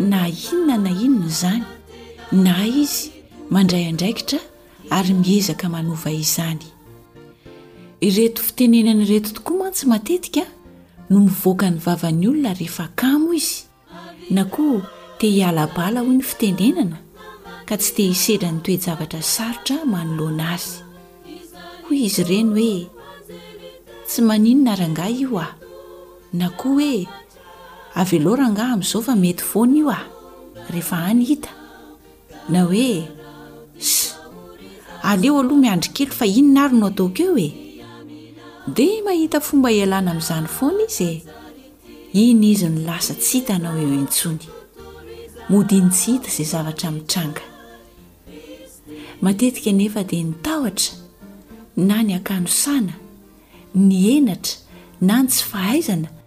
Na inona na inona izany, na izy mandray andraikitra ary miezaka manova izany. Ireto fitenenana ireto tokoa mantsy matetika no mivoaka ny vavan'ny olona rehefa kamo izy, na koa te hiala bala hoy ny fitenenana ka tsy te hisedra ny toe-javatra sarotra manoloana azy. Hoy izy ireny hoe, tsy maninona rangahy io aho, na koa hoe, Avelao rangaha amin'izao fa mety foana io ah! Rehefa any hita! Na hoe Ss! Aleo aloha miandry kely fa inona ary no ataoko eo e! Dia mahita fomba hialana amin'izany foana izy e! Iny izy no lasa tsy hita anao eo intsony. Mody iny tsy hita izay zavatra mitranga. Matetika anefa dia ny tahotra na ny akanosana, ny henatra na ny tsy fahaizana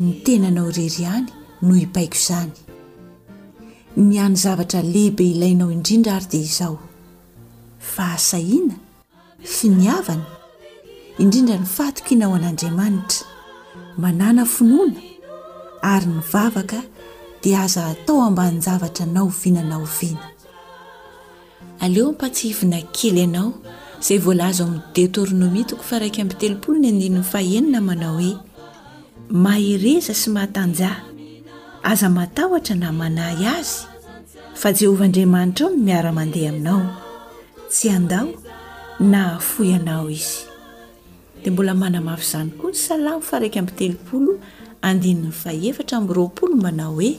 Ny tenanao irery ihany no hibaiko izany. Ny hany zavatra lehibe ilainao indrindra ary dia izao, fahasahiana, finiavana, indrindra ny fahatokiana ho an'Andriamanitra, manàna finoana, ary ny vavaka dia aza atao ambanin-javatra na oviana na oviana. Aleo ampatsihivina kely ianao izay voalaza ao amin'ny Detornomia toko faraika amby telopolo ny andininy fahenina manao hoe mahereza sy matanjaha, aza matahotra na manahy azy fa Jehovah Andriamanitrao no miara-mandeha aminao, tsy handao na hahafoy anao izy. Dia mbola manamafy izany koa ny Salamo faraika amby telopolo andininy fahefatra amby roapolo manao hoe.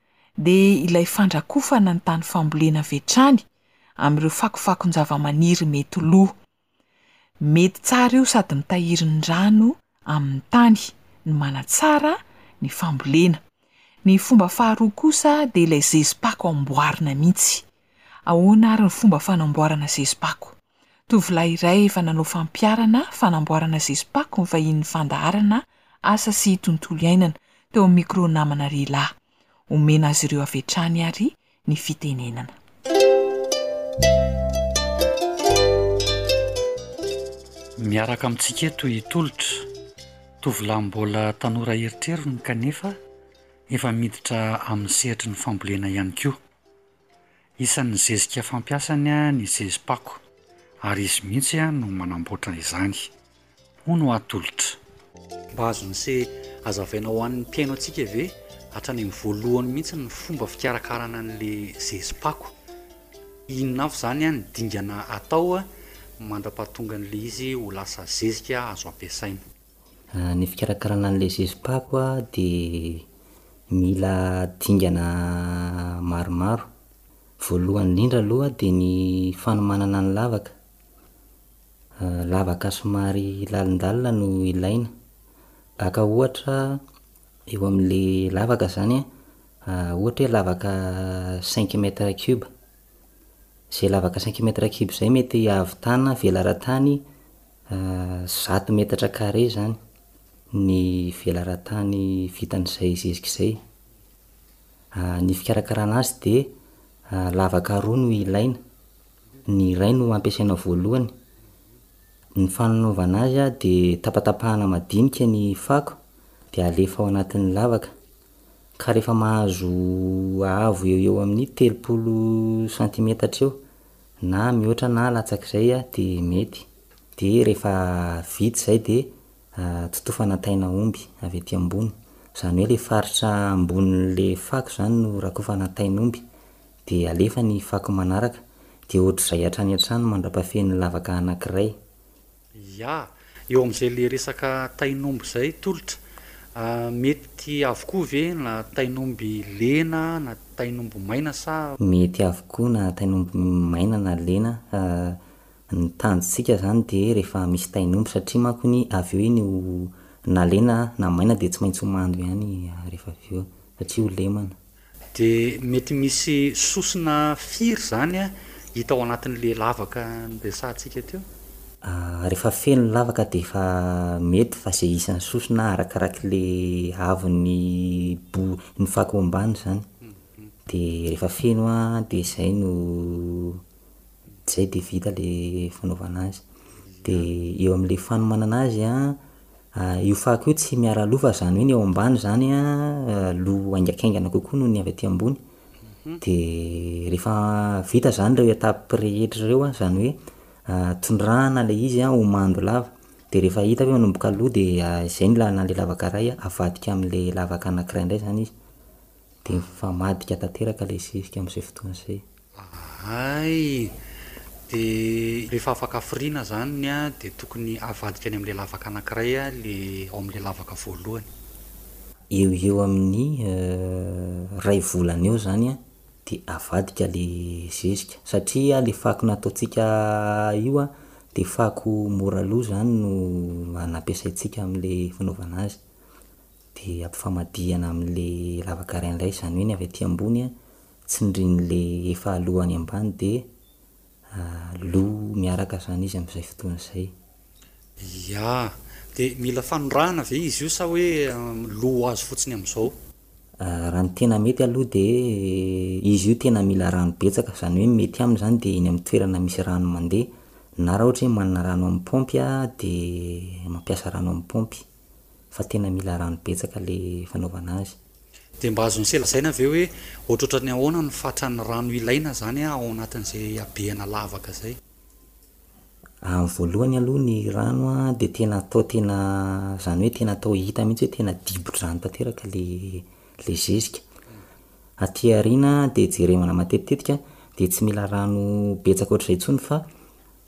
dia ilay fandrakofana ny tany fambolena avy hatrany amin'ireo fakofakon-javamaniry mety ho lo. Mety tsara io sady mitahiry ny rano amin'ny tany, no manatsara ny fambolena. Ny fomba faharoa kosa dia ilay zezipako amboarina mihitsy. Ahoana ary ny fomba fanamboarana zezi-pako? Tovolahy iray efa nanao fampiharana fanamboarana zezi-pako ny vahinin'ny fandaharana Asa sy Tontolo Iainana teo amin'ny micro Namana Lehilahy. Omena azy ireo avy hatrany ary ny fitenenana. Miaraka amintsika eto i Tolotra, tovolahy mbola tanora erotrerony kanefa efa miditra amin'ny sehatry ny fambolena ihany koa. Isan'ny zezika fampiasany ny zezi-pako ary izy mihitsy no manamboatra izany, hono atolotra. Mba azon'ise azavaina ho an'ny mpihaino antsika ve hatrany amin'ny voalohany mihitsy ny fomba fikarakarana an'ilay zezi-pako? Inona avy izany ny dingana atao mandrapahatongan'ilay izy ho lasa zezika azo ampiasaina? Ny fikarakarana an'ilay zezi-pako dia mila dingana maromaro. Voalohany indrindra aloha dia ny fanomanana ny lavaka. Lavaka somary lalindalina no ilaina. Aka ohatra eo amin'ilay lavaka izany an, ohatra hoe lavaka cinq mètres cubes. Izay lavaka cinq mètres cubes izay mety hahavitana velaran-tany Zato metatra kare izany ny velaran-tany vitan'izay zezika izay. Ny fikarakarana azy dia lavaka roa no ilaina, ny iray no ampiasaina voalohany. Ny fanaovana azy dia tapatapahana madinika ny fako dia alefa ao anatin'ny lavaka ka rehefa mahazo avo eo ho eo amin'ny telopolo santimetatra eo. Na mihoatra na latsak'izay dia mety. Dia rehefa vita izay dia totofana taina omby avy aty ambony. Izany hoe ilay faritra ambonin'ilay fako izany no rakofana tain'omby dia alefa ny fako manaraka. Dia ohatr'izay hatrany hatrany mandra-pahafehy ny lavaka anankiray. Ya, eo amin'izay le resaka tain'omby izay tolotra, mety avokoa ve na tain'omby lena na tain'omby maina sa. Mety avokoa na tain'omby maina na lena, ny tanjontsika izany dia rehefa misy tain'omby satria manko anie avy eo iny ho na lena na maina dia tsy maintsy ho mando ihany rehefa avy eo satria ho lemana. Dia mety misy sosona firy izany hita ao anatin'ilay lavaka niresahantsika teo? Rehefa feno ny lavaka dia efa mety fa izay isan'ny sosona arakarak'ilay haavon'ny bo, ny fako ambany izany. Dia rehefa feno dia izay no, izay dia vita ilay fanaovana azy. Dia eo amin'ilay fanomanana azy an. Ah, io fako io tsy miara-loha fa izany hoe ny ao ambany izany an, loha haingankaingana kokoa noho ny avy aty ambony. Dia rehefa vita izany ireo étapes rehetra ireo an, izany hoe ah, tondrahana ilay izy an ho mando lava. Dia rehefa hita hoe manomboka lo dia izay ny lalana an'ilay lavaka iray an, avadika amin'ilay lavaka anankiray indray izany izy. Dia mifamadika tanteraka ilay sesika amin'izay fotoana izay. Ahay! De rehefa afaka hafiriana zany ny ahy de tokony avadika any amle lavaka anakiray aho le ao amle lavaka voalohany. Eo ho eo amin'ny iray volana eo zany an de avadika le zezika satria le fako nataontsika io an de fako mora lo zany no nampiasaintsika amle fanaovana azy de ampifamadihana amle lavaka iray indray zany hoe ny avy aty ambony an tsindrin le efa alohany ambany de lo miaraka zany izy amzay fotoana zay. Ya, de mila fanondrahana ve izy io sa hoe lo ho azy fotsiny amzao? Raha ny tena mety aloha de izy io tena mila rano betsaka zany hoe mety aminy zany de eny am toerana misy rano mandeha na raha ohatra hoe manana rano am paompy a de mampiasa rano am paompy fa tena mila rano betsaka le fanaovana azy. Dia mba azonse lazaina ve hoe ohatrohatran'ny ahoana ny fatran'ny rano ilaina izany ao anatin'izay habehana lavaka izay? Amin'ny voalohany aloha ny rano an dia tena atao tena izany hoe tena atao hita mihintsy hoe tena dibo-drano tanteraka ilay ilay zezika. Aty aoriana dia jerena matetitetika dia tsy mila rano betsaka ohatr'izay intsony fa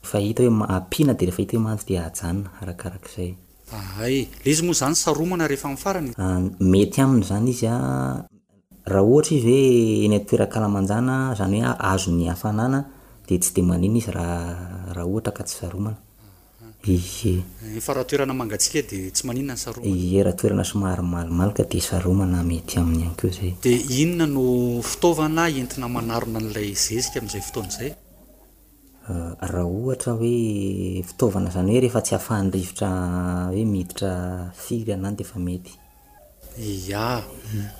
efa hita hoe ampiana dia rehefa hita hoe mando dia ajanona arakarak'izay. Ahay. Le izy moa zany saromana rehefa amin'ny farany e. Mety aminy izany izy a, raha ohatra izy hoe eny an-toeran-kalamanjana, izany hoe azo ny hafanana, dia tsy dia manino izy raha ohatra ka tsy saromana. Ie. Ie, fa raha toerana mangatsiaka dia tsy maninona ny saromana. Ie, raha toerana somary malomaloka dia saromana mety aminy ihany koa izay. Dia inona no fitaovana entina manarona an'ilay zezika amin'izay fotoana izay? Raha ohatra hoe fitaovana izany hoe rehefa tsy ahafahan'ny rivotra hoe miditra firy ianao dia efa mety. Ia.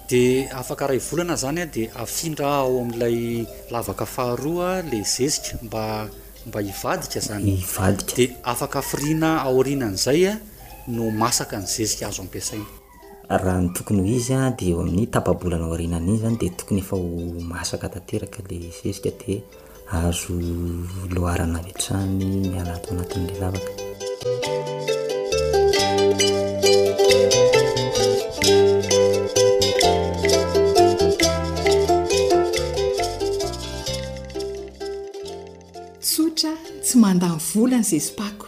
Dia afaka iray volana izany dia afindra ao amin'ilay lavaka faharoa ilay zezika mba mba hivadika izany. Hivadika. Dia afaka afiriana aorianan'izay no masaka ny zezika azo ampiasaina. Raha ny tokony ho izy dia eo amin'ny tapa-bolana aorianan'iny izany dia tokony efa ho masaka tanteraka ilay zezika dia azo loarana avy hatrany miala ato anatin'ilay lavaka. Tsotra, tsy mandany vola ny zezipako.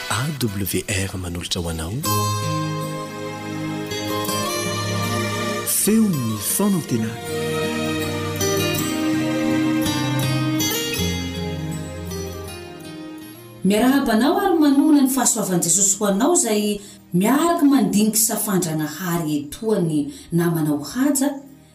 AWR manolotra ho anao feon'ny fanantenana. Miarahaba anao ary manohana ny fahasoavan'i Jesosy ho anao izay miaraka mandinika safan-dRagnahary etoa ny namanao haja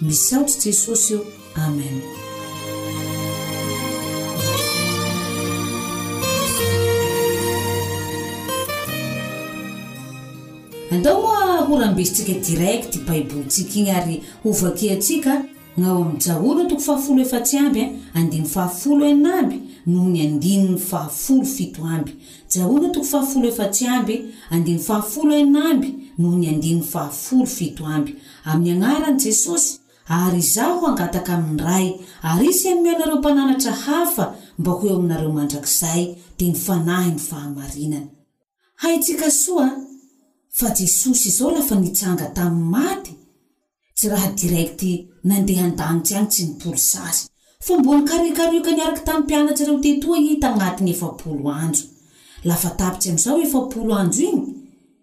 Misaotra Jesosy ô Amen. Andao moa ho rambesintsika direct i baibolintsika igny ary ho vakiantsika gnao am Jaona toko fahafolo efatsy amby hein andiny fahafolo enina amby noho ny andiny fahafolo fito amby Jaona toko fahafolo efatsy amby andiny fahafolo enina amby noho ny andiny fahafolo fito amby amin'ny anaran'i Jesosy, ary Izaho hangataka amin'ny Ray, ary hisy hanome anareo mpananatra hafa mba ho eo aminareo mandrakizay, dia ny Fanahin'ny fahamarinana. Haintsika soa fa Jesosy izao lafa nitsanga tamin'ny maty, tsy raha direct nandeha an-danitra any tsy nipoly sasy, fa mbola nikarekarioka niaraka tamin'ny mpianatsa ireo tetoa I tagnatin'ny efapolo anjo. Lafa tapitra amin'izao efapolo anjo iny,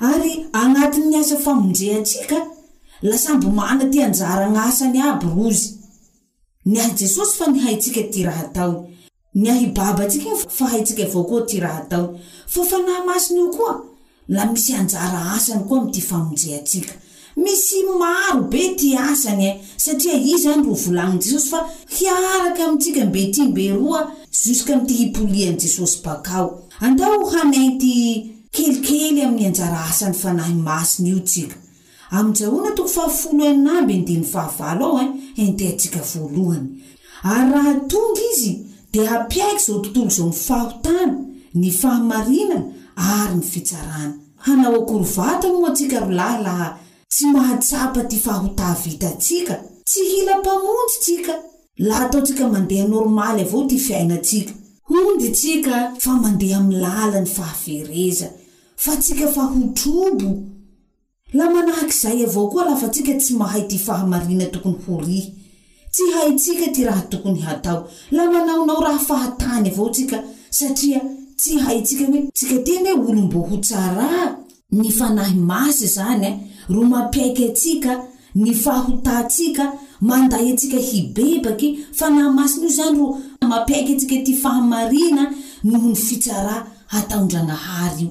Ary agnatin'ny asa famondrehantsika, lasamby mana ty anjaragna asany aby rozy. Niahy Jesosy fa ny haintsika ty raha ataony. Niahy Baba antsika io fa haintsika avao koa ty raha ataony. Fa Fanahy Masina io koa la misy anjara asany koa amy ty famonjehantsika. Misy maro be tia asany eh satria izy zany ro volagnin'i Jesosy fa hiaraka amintsika mbe tia mbe roa jusqu'amty hipolian'i Jesosy bakao. Andao hanainty kelikely amin'ny anjara asan'ny Fanahy Masina io tsika. Amin'ny Jahona toko fahafolo enina amby ny dimy fahavalo ao eh henteantsika voalohany. Ary raha tonga izy dia hampiaiky zao tontolo zao ny fahotana, ny fahamarinana ary ny fitsarana. Hanao akory vatany moa tsika ry lahy laha tsy mahatsapa ty fahotavitantsika? Tsy hila mpamonjy tsika laha ataontsika mandeha normaly avao ty fiainantsika. Hondy tsika fa mandeha amin'ny lalan'ny fahavereza fa tsika fa ho trobo. La manahak'izay avao koa lafa tsika tsy mahay ty fahamarina tokony ho ry. Tsy haintsika ty raha tokony hatao la manaonao raha fahatany avao tsika satria tsy haintsika hoe tsika ty anie olo mbo ho tsara. Ny Fanahy Masy zany ro mampiaiky antsika ny fahotantsika manday antsika hibebaky, Fanahy Masina io zany ro mampiaiky antsika ty fahamarina noho ny fitsara hataon-dragnahary io.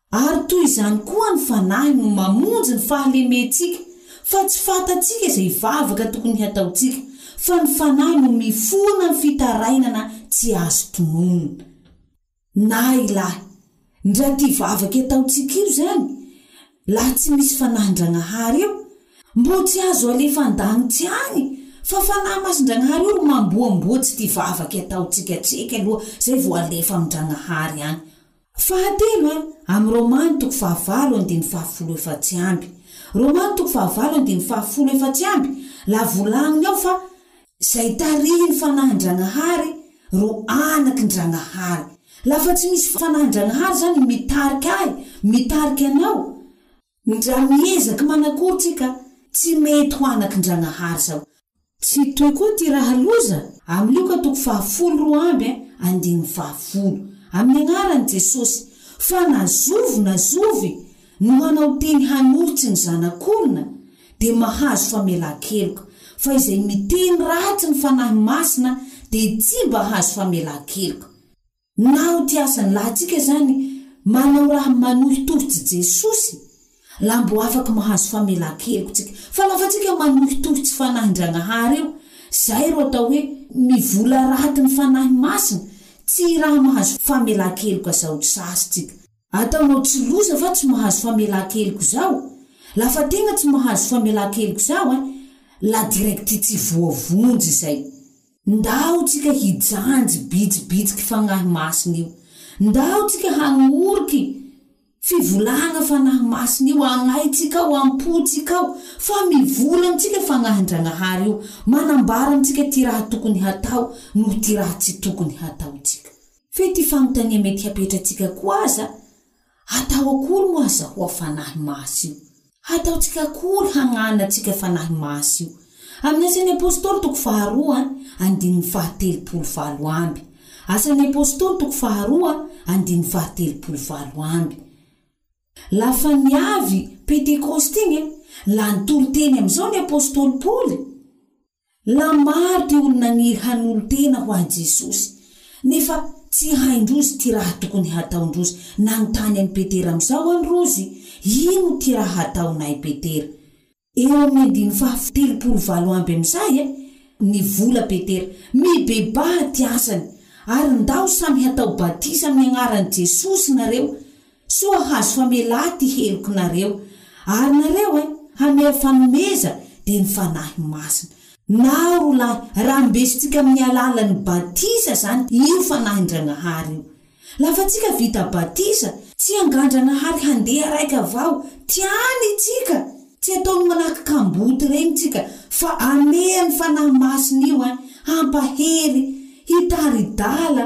Ary toy izany koa ny Fanahy no mamonjy ny fahalementsika, fa tsy fantatsika izay vavaka tokony hataontsika, fa ny Fanahy no mifona ny fitarainana tsy azo tononina. Na ilahy, ndra ty vavaka ataontsika io zany, laha tsy misy Fanahin-dragnahary eo, mbô tsy azo alefa an-dagnitsy agny, fa Fanahy Masin-dragnahary io ro mamboamboatsy ty vavaka ataontsika tseiky aloha zay vao alefa amin-dragnahary agny. Fahatelo, amin'ny Romano toko fahavalo andininy fahafolo efatsy amby. Romano toko fahavalo andininy fahafolo efatsy amby, la volagniny ao fa Izay tarihin'ny Fanahin-Dragnahary ro anakin-Dragnahary. Lafa tsy misy Fanahin-Dragnahary zany mitarika ahy, mitarika anao, Ndra miezaky manakory tsy ka, tsy mety ho anaky Ndragnahary zao. Tsy toy koa ty raha loza, amy Lioka toko fahafolo roa amby andininy fahafolo, amy ny agnarany Jesosy, fa na zovy na zovy no hanao teny hanolotsy ny zanak'olona, dia mahazo famelan-keloka, fa izay miteny ratsy ny Fanahy Masina dia tsy mba hazo famelan-keloka. Naho ty asan lahintsika zany manao raha manohy toritry Jesosy la mbo afaky mahazo famelan keloky tsika fa lafa tsika manohy toritry fanahin dragnahary io zay ro atao hoe mivola raty ny fanahy masina tsy raha mahazo famelan keloka zao sasy tsika. Ataonao tsy loza fa tsy mahazo famelan-keloka zaho, la fa tegna tsy mahazo famelan-keloka zaho hein, la direct tsy voavonjy zay. Ndao tsika hijanjy bitsibitsiky fagnahy masina io, ndao tsika hagnoriky fivolagna fanahy masina io agnay tsikao ampo tsikao fa mivola amintsika fagnahy ndragnahary io manambara amintsika ty raha tokony hatao noho ty raha tsy tokony hatao tsika. Fa ity fanontania mety hapetratsika koa aza, Atao akory moa aza ho ao fanahy masy io? Hataontsika akory hagnanantsika fanahy masy io? Amin'ny Asan'ny Apostoly toko faharoa andininy fahatelopolo valo amby Asan'ny Apostoly toko faharoa andininy fahatelopolo valo amby La fa niavy Pentekosta igny, la nitory teny amin'izao ny Apostoly Paoly, La maro ty olo naniry hanolotena ho ahy Jesosy nefa tsy haindrozy ty raha tokony hataondrozy nanontany any Petera amizao any rozy ino ty raha hataonay Petera eo amin'ny andininy faha telopolo valo amby amizay eh ny vola Petera mibebaha ty asany ary ndao samy hatao batisa amin'ny agnarany Jesosy nareo Soa hazo famelà ty heloky nareo ary nareo eh hameha fanomeza dia ny fanahy masina naho roa lahy rambesintsika amin'ny alalan'ny batisa zany io fanahin-dragnahary io la fa tsika vita batisa tsy hangan-dragnahary handeha raiky avao tiany itsika tsy ataony manahaka kamboty regny tsika fa ameha ny fanahy masina io eh hampahery hitari-dala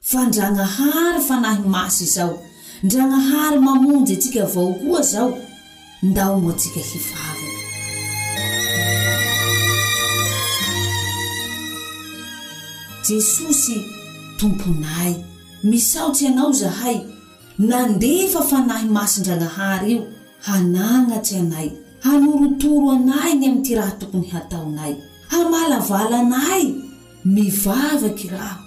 Fa Ndragnahary Fanahy Masy izao, Ndragnahary mamonjy antsika avao koa zao, ndao moa tsika hivavaka. Jesosy Tomponay, misaotsy Anao zahay nandefa Fanahy Masin-Dragnahary io hanagnatry anay, hanorotoro anay ny amin'ity raha tokony hataonay. Hamalavala anay, mivavaky raho.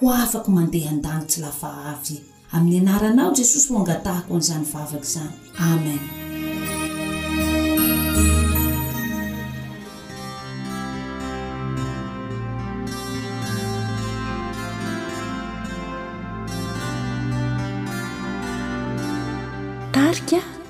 Ho afako mandeha an-danitry lafa avy. Amin'ny anaranao Jesosy ho angatahako an'izany vavaka izany. Amen. Tarika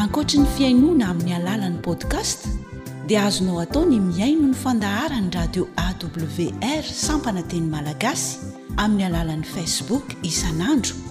Ankoatry ny fihainoana amin'ny alalan'ny podcast dia azonao atao ny mihaino ny fandaharan'ny radio awr sampana teny malagasy amin'ny alalan'ny facebook isan'andro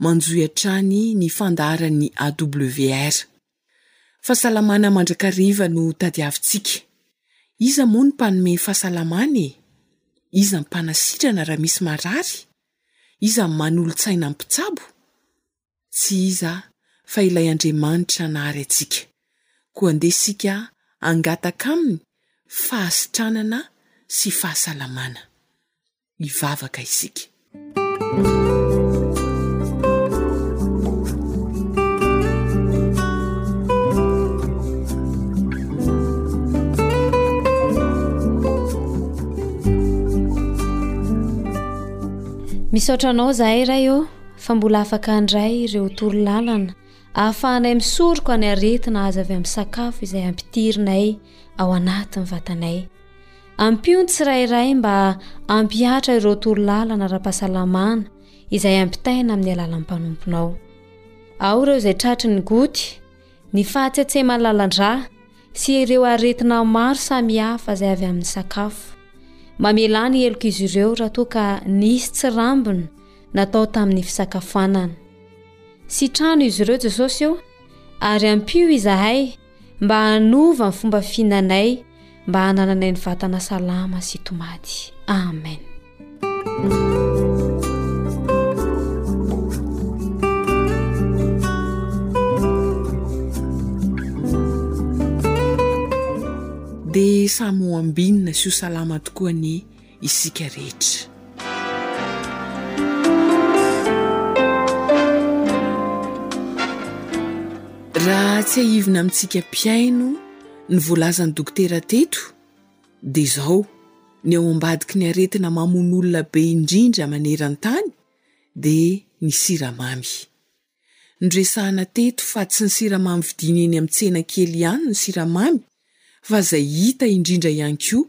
Manjohy hatrany ny fandaharan'ny AWR. Fahasalamana mandrakariva no tadiavintsika. Iza moa no mpanome fahasalamana e? Iza ny mpanasitrana raha misy marary? Iza ny manolo-tsaina ny mpitsabo? Tsy iza fa ilay Andriamanitra nahary antsika. Koa andeha isika hangataka Aminy fahasitranana sy fahasalamana. mivavaka isika. Misaotra anao zahay ray ô fa mbola afaka handray ireo toro lalana ahafahanay misoroka ny aretina azo avy amin'ny sakafo izay ampitirinay ao anatin'ny vatanay. Ampio ny tsirairay mba hampihatra ireo torolalana ara-pahasalamana izay ampitaina amin'ny alalan'ny mpanomponao. Ao ireo izay tratry ny goty, ny fahatsetsemana lalandrà sy ireo aretina maro samihafa izay avy amin'ny sakafo. Mamelà ny helok'izy ireo raha toa ka nisy tsy rambina natao tamin'ny fisakafoanana. Sitrano izy ireo Jesosy o, ary ampio izahay mba hanova ny fomba fihinanay mba hanananay ny vatana salama sy tomady amen dia samy ho ambinina sy ho salama tokoa anie isika rehetra. Raha tsiahivina amintsika mpihaino ny voalazan'ny dokotera teto dia izao, ny ao ambadiky ny aretina mamono olona be indrindra maneran-tany dia ny siramamy. Noresahana teto fa tsy ny siramamy vidiana eny amin'ny tsena kely ihany ny siramamy fa izay hita indrindra ihany koa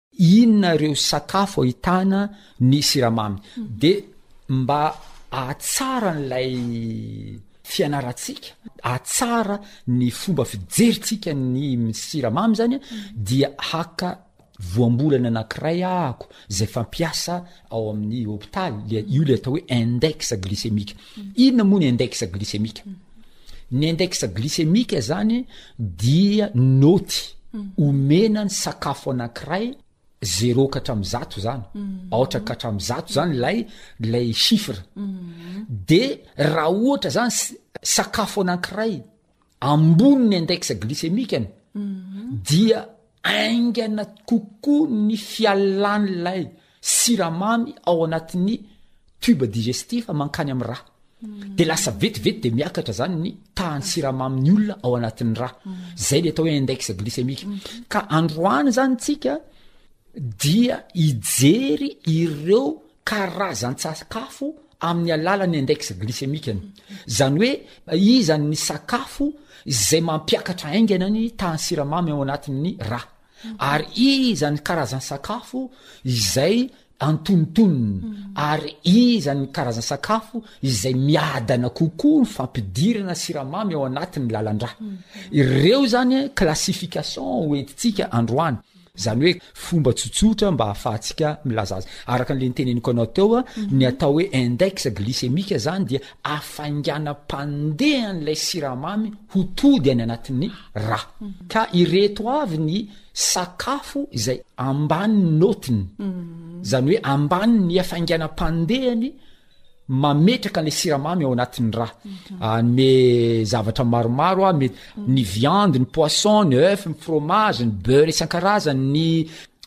inona ireo sakafo ahitana ny siramamy de mba ahatsara n'ilay fianaratsika ahatsara ny fomba fijeritsika ny siramamy zany a dia haka voambolana anakiray ahako zay fampiasa ao amin'ny hopitaly le io le atao hoe index glycemique inona moa ny index glycemique Ny index glycemique zany dia naoty omena ny sakafo anankiray zéro ka hatramin'ny zato zany aotra ka hatramin'ny zato zany ilay ilay chiffre de raha ohatra zany s- sakafo anankiray ambony ny index glycemique-ny dia Haingana kokoa ny fialan'ilay siramamy ao anatin'ny tube digestif mankany amin'ny rà. Dia lasa vetivety dia miakatra izany ny tahan'ny siramamin'ny olona ao anatin'ny rà. Izay ilay atao hoe index glycémique. Ka androany izany isika dia hijery ireo karazan-tsakafo amin'ny alalan'ny index glycémique-ny, izany hoe iza ny sakafo izay mampiakatra haingana ny tahan'ny siramamy ao anatin'ny ra, ary iza ny karazan-sakafo izay antonontonony, ary iza ny karazan-sakafo izay miadana kokoa ny fampidirana siramamy ao anatin'ny lalan-dra. Ireo izany classification hoentintsika androany. Izany hoe fomba tsotsotra mba ahafahantsika milaza azy. Araka an'ilay niteneniko anao teo, ny mhm. atao hoe index glycémique izany dia hafainganam-pandeha an'ilay siramamy ho tody any anatin'ny ra. Mhm. Ka ireto avy ny sakafo izay ambany notiny, mhm. izany hoe ambany ny hafainganam-pandehany, mametraka le siramamy ao anatin'ny ra anome zavatra maromaro a mety ny viande ny poisson ny oeuf ny fromage ny beurre isan-karazany ny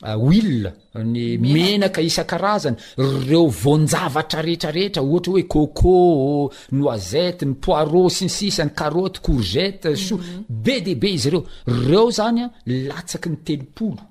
huile ny menaka isan-karazany reo voan-javatra rehetrarehetra ohatra hoe coco noisette ny poireau sy ny sisa ny carotte courgette chou be de be izy ireo reo zany a latsaky ny telopolo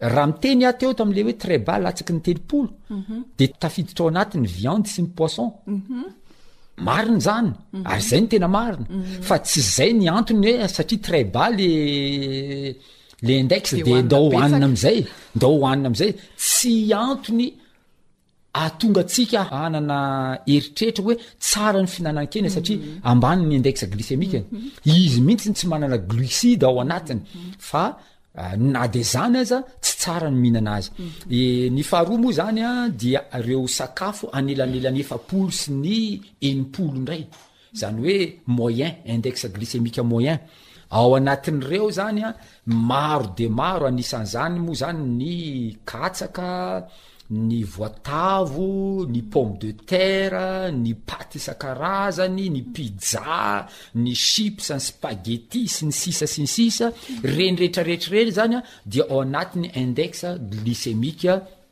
Raha miteny aho teo tamin'le hoe très bas latsaky ny telopolo mhm. de tafiditra ao anaty ny viande sy ny poisson mhm. marina zany mhm. ary zay no tena marina fa tsy zay ny antony hoe ah, satria très bas le le index de ndao hohanina am'zay ndao hohanina am'zay tsy antony Ahatonga antsika hanana eritreritra hoe tsara ny fihinanan-kena satria ambany ny index glycémique e. Izy mihitsy no tsy manana glucides ao anatiny fa na dia izany aza tsy tsara ny mihinana azy. Ny faharoa moa izany dia ireo sakafo anelanelany efapolo sy ny enimpolo indray. Izany hoe moyen, index glycémique moyen. Ao anatin'ireo izany, maro dia maro, anisan'izany moa izany ny katsaka, ny voatavo, ny pomme de terre, ny paty isan-karazany, ny pizza, ny chips, ny spaghetti, sy ny sisa sy ny sisa. Ireny rehetra rehetra ireny izany dia ao anatin'ny index glycémique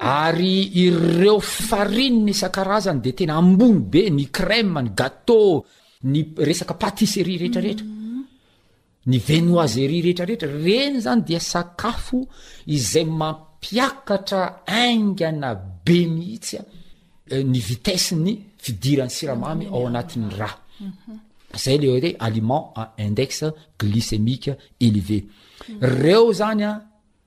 Ary ireo farine isan-karazany dia tena ambony be, ny crème, ny gateau, ny resaka pâtisserie rehetrarehetra, ny viennoiserie rehetrarehetra, ireny zany dia sakafo izay mampiakatra haingana be mihitsy ny vitesse ny fidiran'ny siramamy ao anatin'ny rà. Zay le hoe aliment à index glycémique élevé. Reo zany an,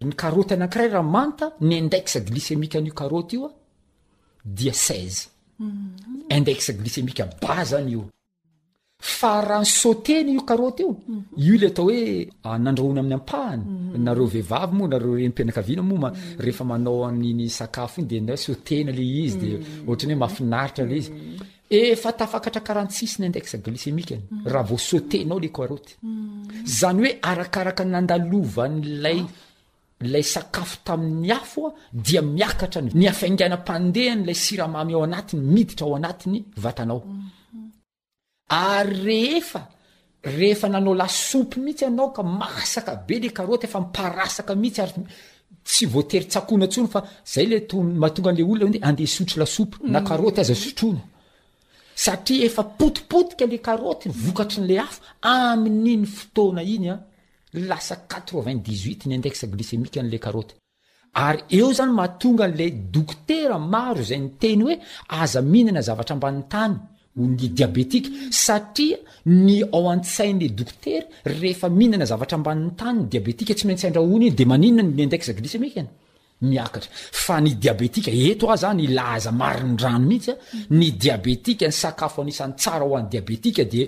Ry ny karoty anankiray raha manta ny index glycémique an'io karoty io a dia 16 mm-hmm. index glycémique bas zany io fa raha ny sauteny io karoty io mm-hmm. io le atao hoe ah, nandrahoana amin'ny ampahany mm-hmm. nareo vehivavy moa nareo rempianakaviana moa ma rehefa manao an'iny sakafo iny de na sautena le izy de ohatrany hoe mafinaritra le izy Efa tafakatra quarante six ny index glycémique-ny mm. raha vao sauter-nao ilay karoty. Mm. Izany hoe arakaraka ny nandalovan'ilay ilay sakafo tamin'ny afo a dia miakatra ny hafainganam-pandehan'ilay siramamy ao anatiny miditra ao anatin'ny vatanao. Mm. Ary rehefa Rehefa nanao lasopy mihitsy ianao ka masaka be le karoty efa miparasaka mihitsy ary tsy voatery tsakona tsony fa zay le mahatonga an'le olona hoe andeha hisotro lasopy na mm. karoty aza sotroina satria efa potipotika le karoty vokatry n'le afo amin'iny fotoana iny a lasa 98 ny index glycémique an'le karoty Ary eo izany mahatonga an'ilay dokotera maro izay niteny hoe aza mihinana zavatra ambanin'ny tany, ho ny diabetika, satria ny ao an-tsain'ilay dokotera rehefa mihinana zavatra ambanin'ny tany ny diabetika tsy maintsy andrahoina iny dia maninona ny index glycemique-ny? miakatra. Fa ny diabetika, eto aza ny laza marindrano mihitsy, ny diabetika, ny sakafo anisan'ny tsara ho an'ny diabetika dia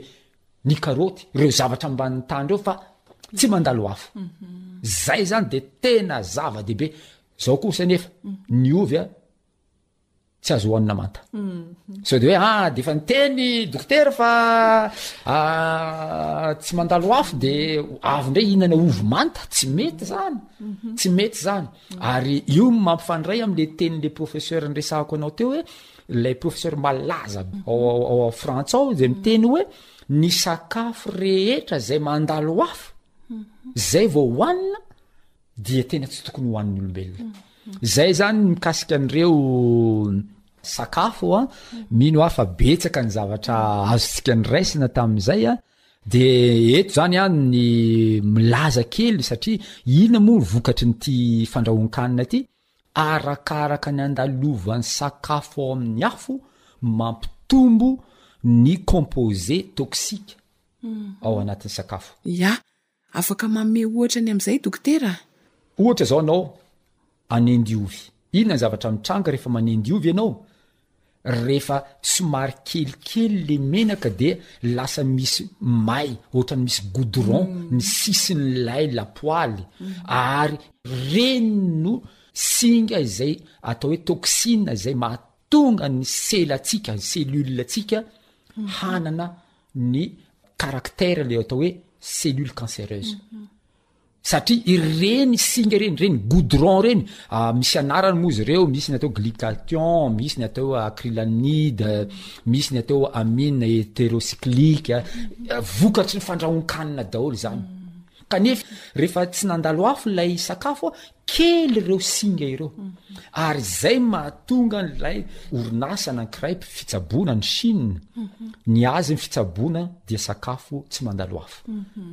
ny karoty ireo zavatra amban'ny tany ireo fa tsy mandalo hafo mhm. zay zany de tena zava-dehibe zao kosa nefa mhm. ny ovy a tsy azo hohanina manta mhm. sao de hoe a ah, de efa nyteny dokotera fa ah, tsy mandalo hafo de avy ndray hihinana ovy manta tsy mety zany tsy mety zany ary io mampifandray amle tenyle professeur nresahako anao teo hoe Ilay professeur malaza ao ao Frantsa ao izay miteny hoe ny sakafo rehetra izay mandalo afo zay vao hohanina dia tena tsy tokony hohan'ny olombelona zay zany mikasika an'ireo sakafo a mino aho fa betsaka ny zavatra azontsika ny raisina tamin'izay a de eto zany a ny milaza kely satria ina moa vokatry nyity fandrahoan-kanina ity arakaraka ny andalovan'ny sakafo ao amin'ny afo mampitombo ny composé toxique ao anatin'ny sakafo. Ya, afaka manome ohatra ny amin'izay dokotera a? Ohatra izao anao anendy ovy, inona ny zavatra mitranga rehefa manendy ovy ianao? refa somary kelikely le menaka dia lasa misy may otrany misy goudron ny sisin'ilay lapoaly ary reny no singa izay atao hoe toxine izay mahatonga ny selatsika ny cellule atsika hanana ny caractère le atao hoe cellule cancereuse satria ireny singa ireny, ireny goudron ireny, ah, misy anarany moa izy ireo, misy ny atao glycation, misy ny atao acrylamide, misy ny atao amine heterocyclique, ah, vokatry ny fandrahoan-kanina daholo izany. Mm. Kanefa rehefa tsy nandalo afo ilay sakafo, kely ireo singa ireo. Mm-hmm. Ary izay mahatonga an'ilay orinasa anankiray fitsaboana ny Chine, mm-hmm. ny azy ny fitsaboana dia sakafo tsy mandalo afo. Mm-hmm.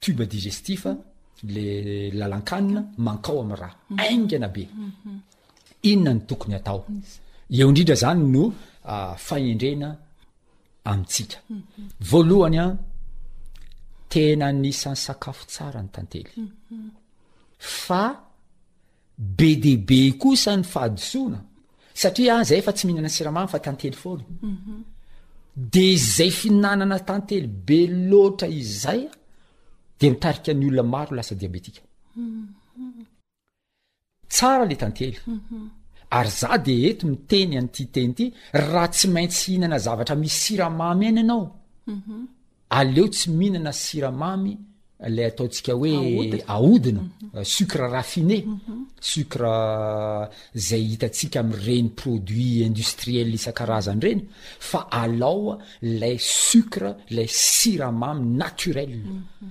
tube digestif le lalan-kanina mankao amin'ny ra aingana be inona ny tokony atao eo indrindra zany no ah, fahendrena amintsika voalohany a tena nisan'sakafo tsara ny tantely fa Be dia be kosa ny fahadisoana satria ah, zahay efa tsy mihinana siramamy fa tantely foana. Mhm. Dia izay fihinanana tantely be loatra izay ah, dia mitarika ny olona maro lasa diabetika. Mhm. Tsara le tantely. Mhm. Ary za dia eto miteny an'ity teny ity, raha tsy maintsy hihinana zavatra misy siramamy aina ianao. Aleo tsy mihinana siramamy lay ataontsika hoe aodina euh, sucre raffiné mhm. sucre euh, zay hitantsika am'ireny produit industriel isan-karazany ireny fa alao lay sucre lay siramamy naturel mhm.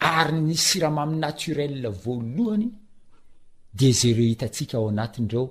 ary ny siramamy naturel voalohany de zay reo hitantsika ao anatin'ireo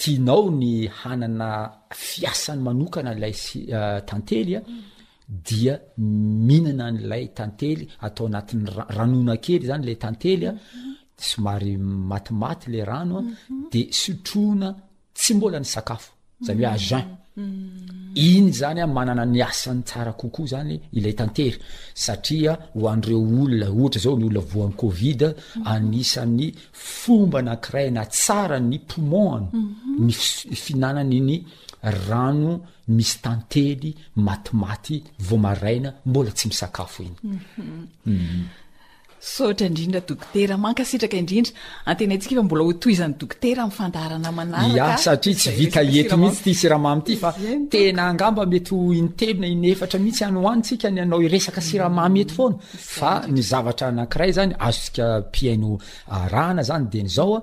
tianao ny hanana fiasany manokana ilay tantely a dia minana an'ilay tantely atao anatin'ny ranona kely zany ilay tantely a somary matimaty le rano a de sotroina tsy mbola ny sakafo zany hoe agen iny zany a manana ny asany tsara kokoa zany ilay tantery satria ho an'ireo olona ohatra zao ny olona voan'ny covid anisan'ny fomba anakiray na tsara ny poumon-ny mhm. ny finanany ny rano misy tantely matimaty vao maraina mbola tsy misakafo iny mhm. mhm. Misaotra indrindra Dokotera. Mankasitraka indrindra. Antenaintsika fa mbola ho tohizan'i Dokotera amin'ny fandaharana manaraka. Ia, satria tsy vita resaka eto mihitsy ity siramamy ity fa Izay no tena tokony. angamba mety ho in-telo na in-efatra mihitsy any ho any tsika ny hanao hiresaka siramamy eto foana. Izay Fa indrindra. ny zavatra anankiray zany azontsika ampihaino arahana zany dia ny zao a,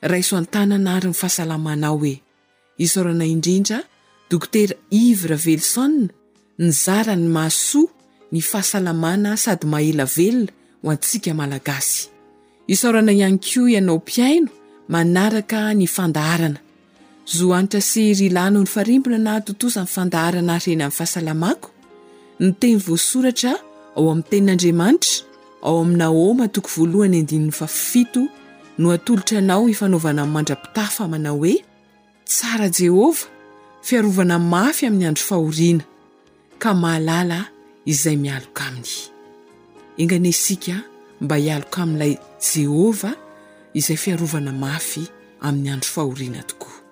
Raiso an-tanana ary ny fahasalamanao e! Isaorana indrindra Dokotera Yves Ravelison nizara ny mahasoa ny fahasalamana sady maha-ela velona ho antsika Malagasy. Isaorana ihany koa ianao mpihaino manaraka ny fandaharana. Zo Hanitra sy Rilano Nifarimbona nahatontosa ny fandaharana hatreny amin'ny fahasalamako. Ny teny voasoratra ao amin'ny Tenin'Andriamanitra ao amin'ny Nahoma toko voalohany andininy fahafito no atolotra anao hifanaovana amin'ny mandra-pitafa manao hoe, Tsara Jehovah, fiarovana mafy amin'ny andro fahoriana, ka mahalala izay mialoka aminy. Enganie isika mba hialoka amin'ilay Jehovah izay fiarovana mafy amin'ny andro fahoriana tokoa.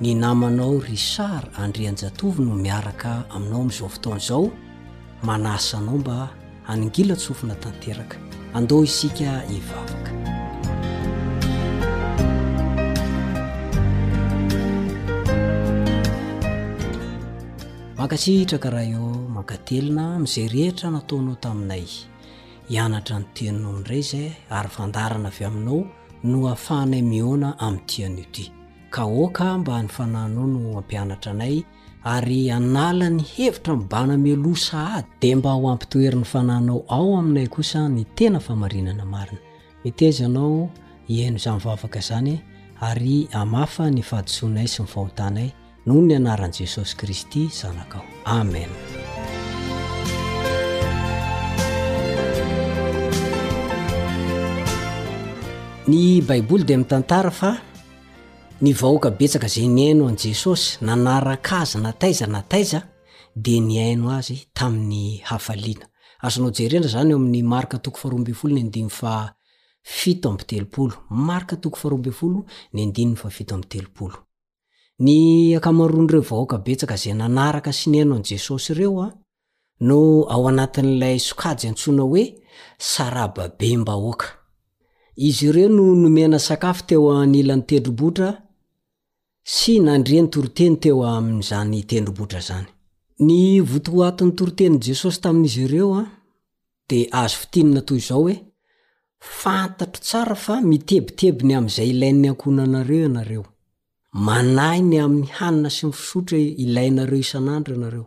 Ny namanao Richard Andrianjatovo no miaraka aminao amin'izao fotoana izao, manasa anao mba hanongilan-tsofina tanteraka. Andao isika hivavaka. Mankasitraka Karaio, mankatelina amin'izay rehetra nataonao taminay. Hianatra ny teninao indray izay ary fandaharana avy aminao no ahafahanay mihaona amin'ny tianao ity. ka aoka mba ny fananao no hampianatra anay ary anala ny hevitra mibana meloa sahady dia mba ho ampitoherin'ny fananao ao aminay kosa ny tena famarinana marina miteza anao hihaino izany vavaka izany ary amafa ny fahadisoanay sy ny fahotanay noho ny anaran'i jesosy kristy zanakao amen ny baiboly dia mitantara fa Ny vahoaka betsaka izay nihaino an'i Jesosy, nanaraka Azy na taiza na taiza, dia nihaino Azy tamin'ny hafaliana. Azonao jerena izany eo amin'ny Marka toko faharoa ambin'ny folo ny andininy fahafito amby telopolo. Marka toko faharoa ambin'ny folo ny andininy fahafito amby telopolo. Ny ankamaroan'ireo vahoaka betsaka izay nanaraka sy nihaino an'i Jesosy ireo, no ao anatin'ilay sokajy antsoina hoe sarababem-bahoaka. Izy ireo no nomena sakafo teo anilan'ny tendrombohitra sy nandre ny toriteny teo amin'izany tendrombohitra izany. Ny votoatin'ny toritenin'i Jesosy tamin'izy ireo dia azo fintinina toy izao hoe, Fantatro tsara fa mitebiteby ny amin'izay ilain'ny ankohonanareo ianareo. Manahy ny amin'ny hanina sy ny fisotro ilainareo isan'andro ianareo.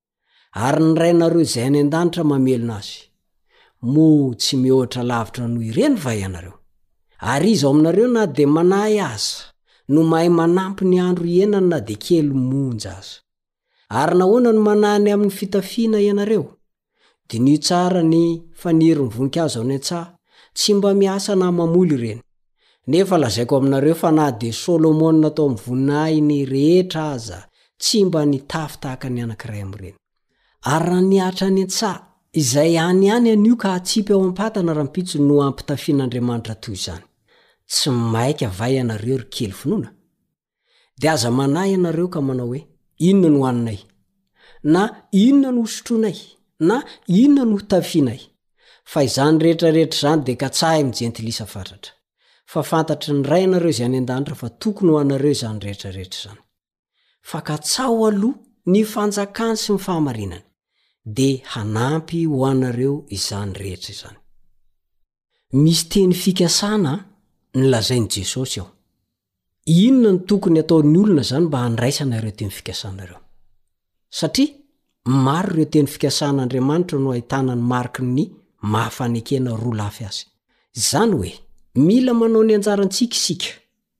Ary ny Rainareo izay any an-danitra mamelona azy. Moa tsy mihoatra lavitra noho ireny va ianareo? Ary iza ao aminareo na dia manahy aza no mahay manampy ny andro hiainany na dia kely monja aza? Ary nahoana no manahy ny amin'ny fitafiana ianareo? Diniho tsara ny faniry ny voninkazo any an-tsaha, tsy mba miasa na mamoly ireny. Nefa lazaiko aminareo fa na dia Solomona tao amin'ny voninahiny rehetra aza tsy mba nitafy tahaka ny anankiray amin'ireny. Ary raha nihatra any an-tsaha, izay any ihany anio ka hatsipy ao am-patana rahampitso no ampitafian'Andriamanitra toy izany. Tsy maika va ianareo, ry kely finoana? Dia aza manahy ianareo ka manao hoe, Inona no hohaninay? na Inona no hosotroinay? na Inona no hotafianay? Fa izany rehetra rehetra izany dia katsahin'ny Jentilisa fatratra. Fa fantatry ny Rainareo izay any an-danitra fa tokony ho anareo izany rehetra rehetra izany. Fa katsaho aloha ny fanjakany sy ny fahamarinany, dia hanampy ho anareo izany rehetra izany. Misy teny fikasana nolazain'i Jesosy ao. Inona no tokony hataon'ny olona izany mba handraisana ireo teny fikasana ireo? Satria maro ireo teny fikasan'Andriamanitra no ahitana ny mariky ny maha fanekena roa lafy azy. Izany hoe, mila manao ny anjarantsika isika.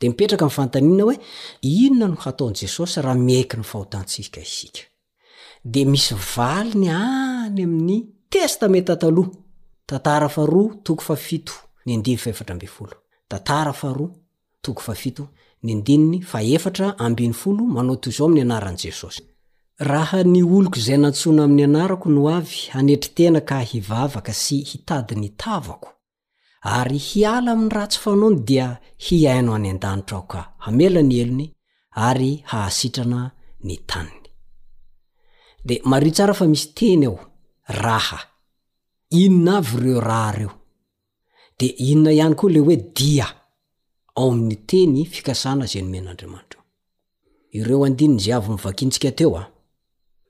Dia mipetraka ny fanontaniana hoe, inona no hataon'i Jesosy raha miaiky ny fahotantsika isika? Dia misy valiny any amin'ny Testamenta Taloha, Tantara faharoa, toko fahafito, ny andininy fahefatra ambin'ny folo. Tantara faharoa, toko fahafito, ny andininy fahefatra ambin'ny folo, manao toy izao amin'ny anaran'i Jesosy. Raha ny oloko izay nantsoina amin'ny anarako no avy, hanetry tena ka hivavaka sy hitady ny tavako, ary hiala amin'ny ratsy fanaony dia hihaino any an-danitra aoka hamela ny helony ary hahasitrana ny taniny dia mario tsara fa misy teny ao raha inona avy ireo raha reo dia inona ihany koa le hoe dia ao amin'ny teny fikasana izay nomen'andriamanitra ireo andininy izay avy novakintsika teo a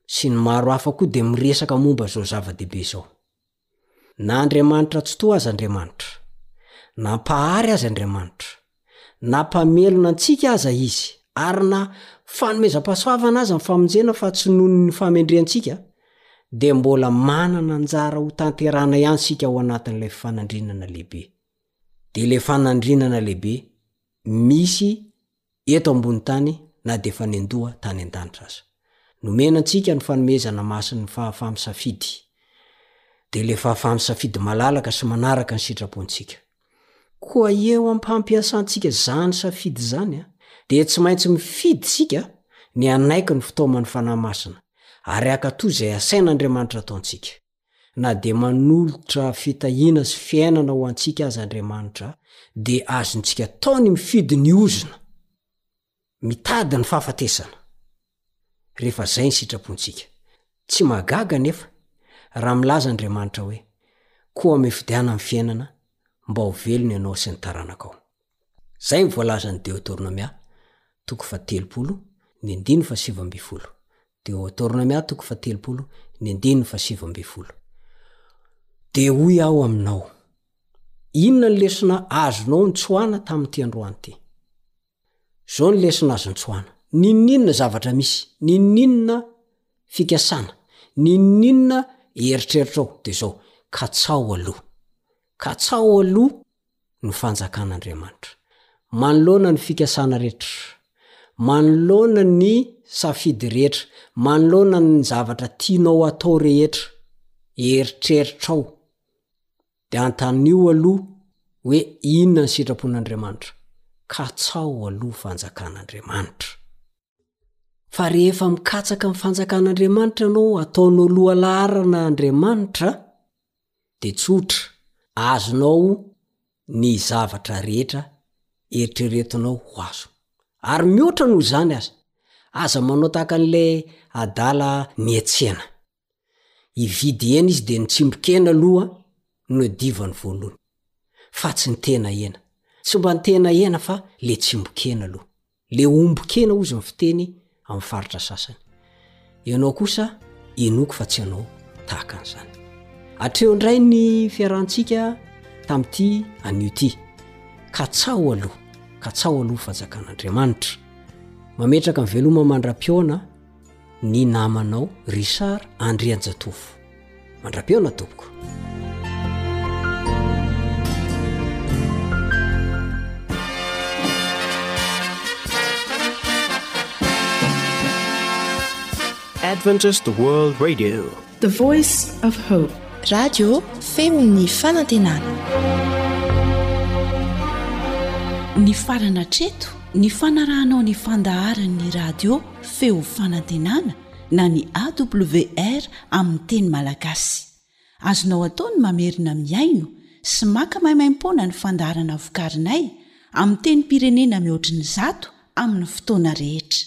sy ny maro hafa koa dia miresaka momba izao zava-dehibe izao Na Andriamanitra Tsitoha aza Andriamanitra, na Mpahary aza Andriamanitra, na Mpamelona antsika aza Izy, ary na fanomezam-pahasoavana aza ny famonjena fa tsy noho ny fahamendrehantsika, dia mbola manana anjara hotanterahana ihany isika ao anatin'ilay fanandrinana lehibe. Dia ilay fanandrinana lehibe misy eto ambony tany na dia efa nendoa tany an-danitra aza. Nomena antsika ny fanomezana masin'ny fahafaha-misafidy, dia ilay fahafaha-misafidy malalaka sy manaraka ny sitrapontsika. Koa eo am-pampiasantsika izany safidy izany, dia tsy maintsy mifidy isika ny hanaiky ny fitaoman'ny Fanahy Masina, ary hankatò izay asain'Andriamanitra ataontsika. na dia manolotra fitahiana sy fiainana ho antsika aza Andriamanitra, dia azontsika atao ny mifidy ny ozona, mitady ny fahafatesana, rehefa izay ny sitrapontsika. Tsy mahagaga anefa, raha milaza Andriamanitra hoe, Koa mifidiana ny fiainana, mba ho velona ianao sy ny taranakao. Izay ny voalazan'ny Deotornomia, toko fahatelopolo, ny andininy fahasivy ambin'ny folo. Deotornomia, toko fahatelopolo, ny andininy fahasivy ambin'ny folo. Dia hoy aho aminao, inona ny lesona azonao nitsoahana tamin'ity androany ity? Izao ny lesona azo nitsoahana. N'inon'inona zavatra misy, n'inon'inona fikasana, n'inon'inona eritreritrao, dia izao, katsaho aloha. Katsaho aloha. ny fanjakan'Andriamanitra. Manoloana ny fikasana rehetra, manoloana ny safidy rehetra, manoloana ny zavatra tianao atao rehetra, eritreritrao, dia antanio aloha hoe inona ny sitrapon'Andriamanitra. Katsaho aloha fanjakan'Andriamanitra. Fa rehefa mikatsaka ny fanjakan'Andriamanitra ianao ataonao loha laharana Andriamanitra dia tsotra, azonao ny zavatra rehetra eritreretinao ho azo. Ary mihoatra noho izany aza, aza manao tahaka an'ilay adala nihetsehana. Hividy hena izy dia nitsimbokena aloha no nodivany voalohany. Fa tsy ny tena hena. Tsy mba ny tena hena fa le tsimbokena aloha. Le ombokena hozy ny fiteny amin'ny faritra sasany. Ianao kosa inoako fa tsy ianao tahaka an'izany. Atreo indray ny fiarahantsika tamin'ity anio ity. Katsaho aloha, katsaho aloha fanjakan'Andriamanitra. Mametraka ny veloma mandra-pihaona. ny namanao Richard Andrianjatovo. Mandra-pihaona tompoko. Adventist World Radio. The voice of hope. Radio feon'ny fanantenana. Nifarana hatreto ny fanarahanao ny fandaharan'ny radio feo fanantenana na ny AWR amin'ny teny malagasy. Azonao atao ny mamerina mihaino sy maka maimaimpoana ny fandaharana vokarinay amin'ny tenim-pirenena mihoatry ny zato amin'ny fotoana rehetra.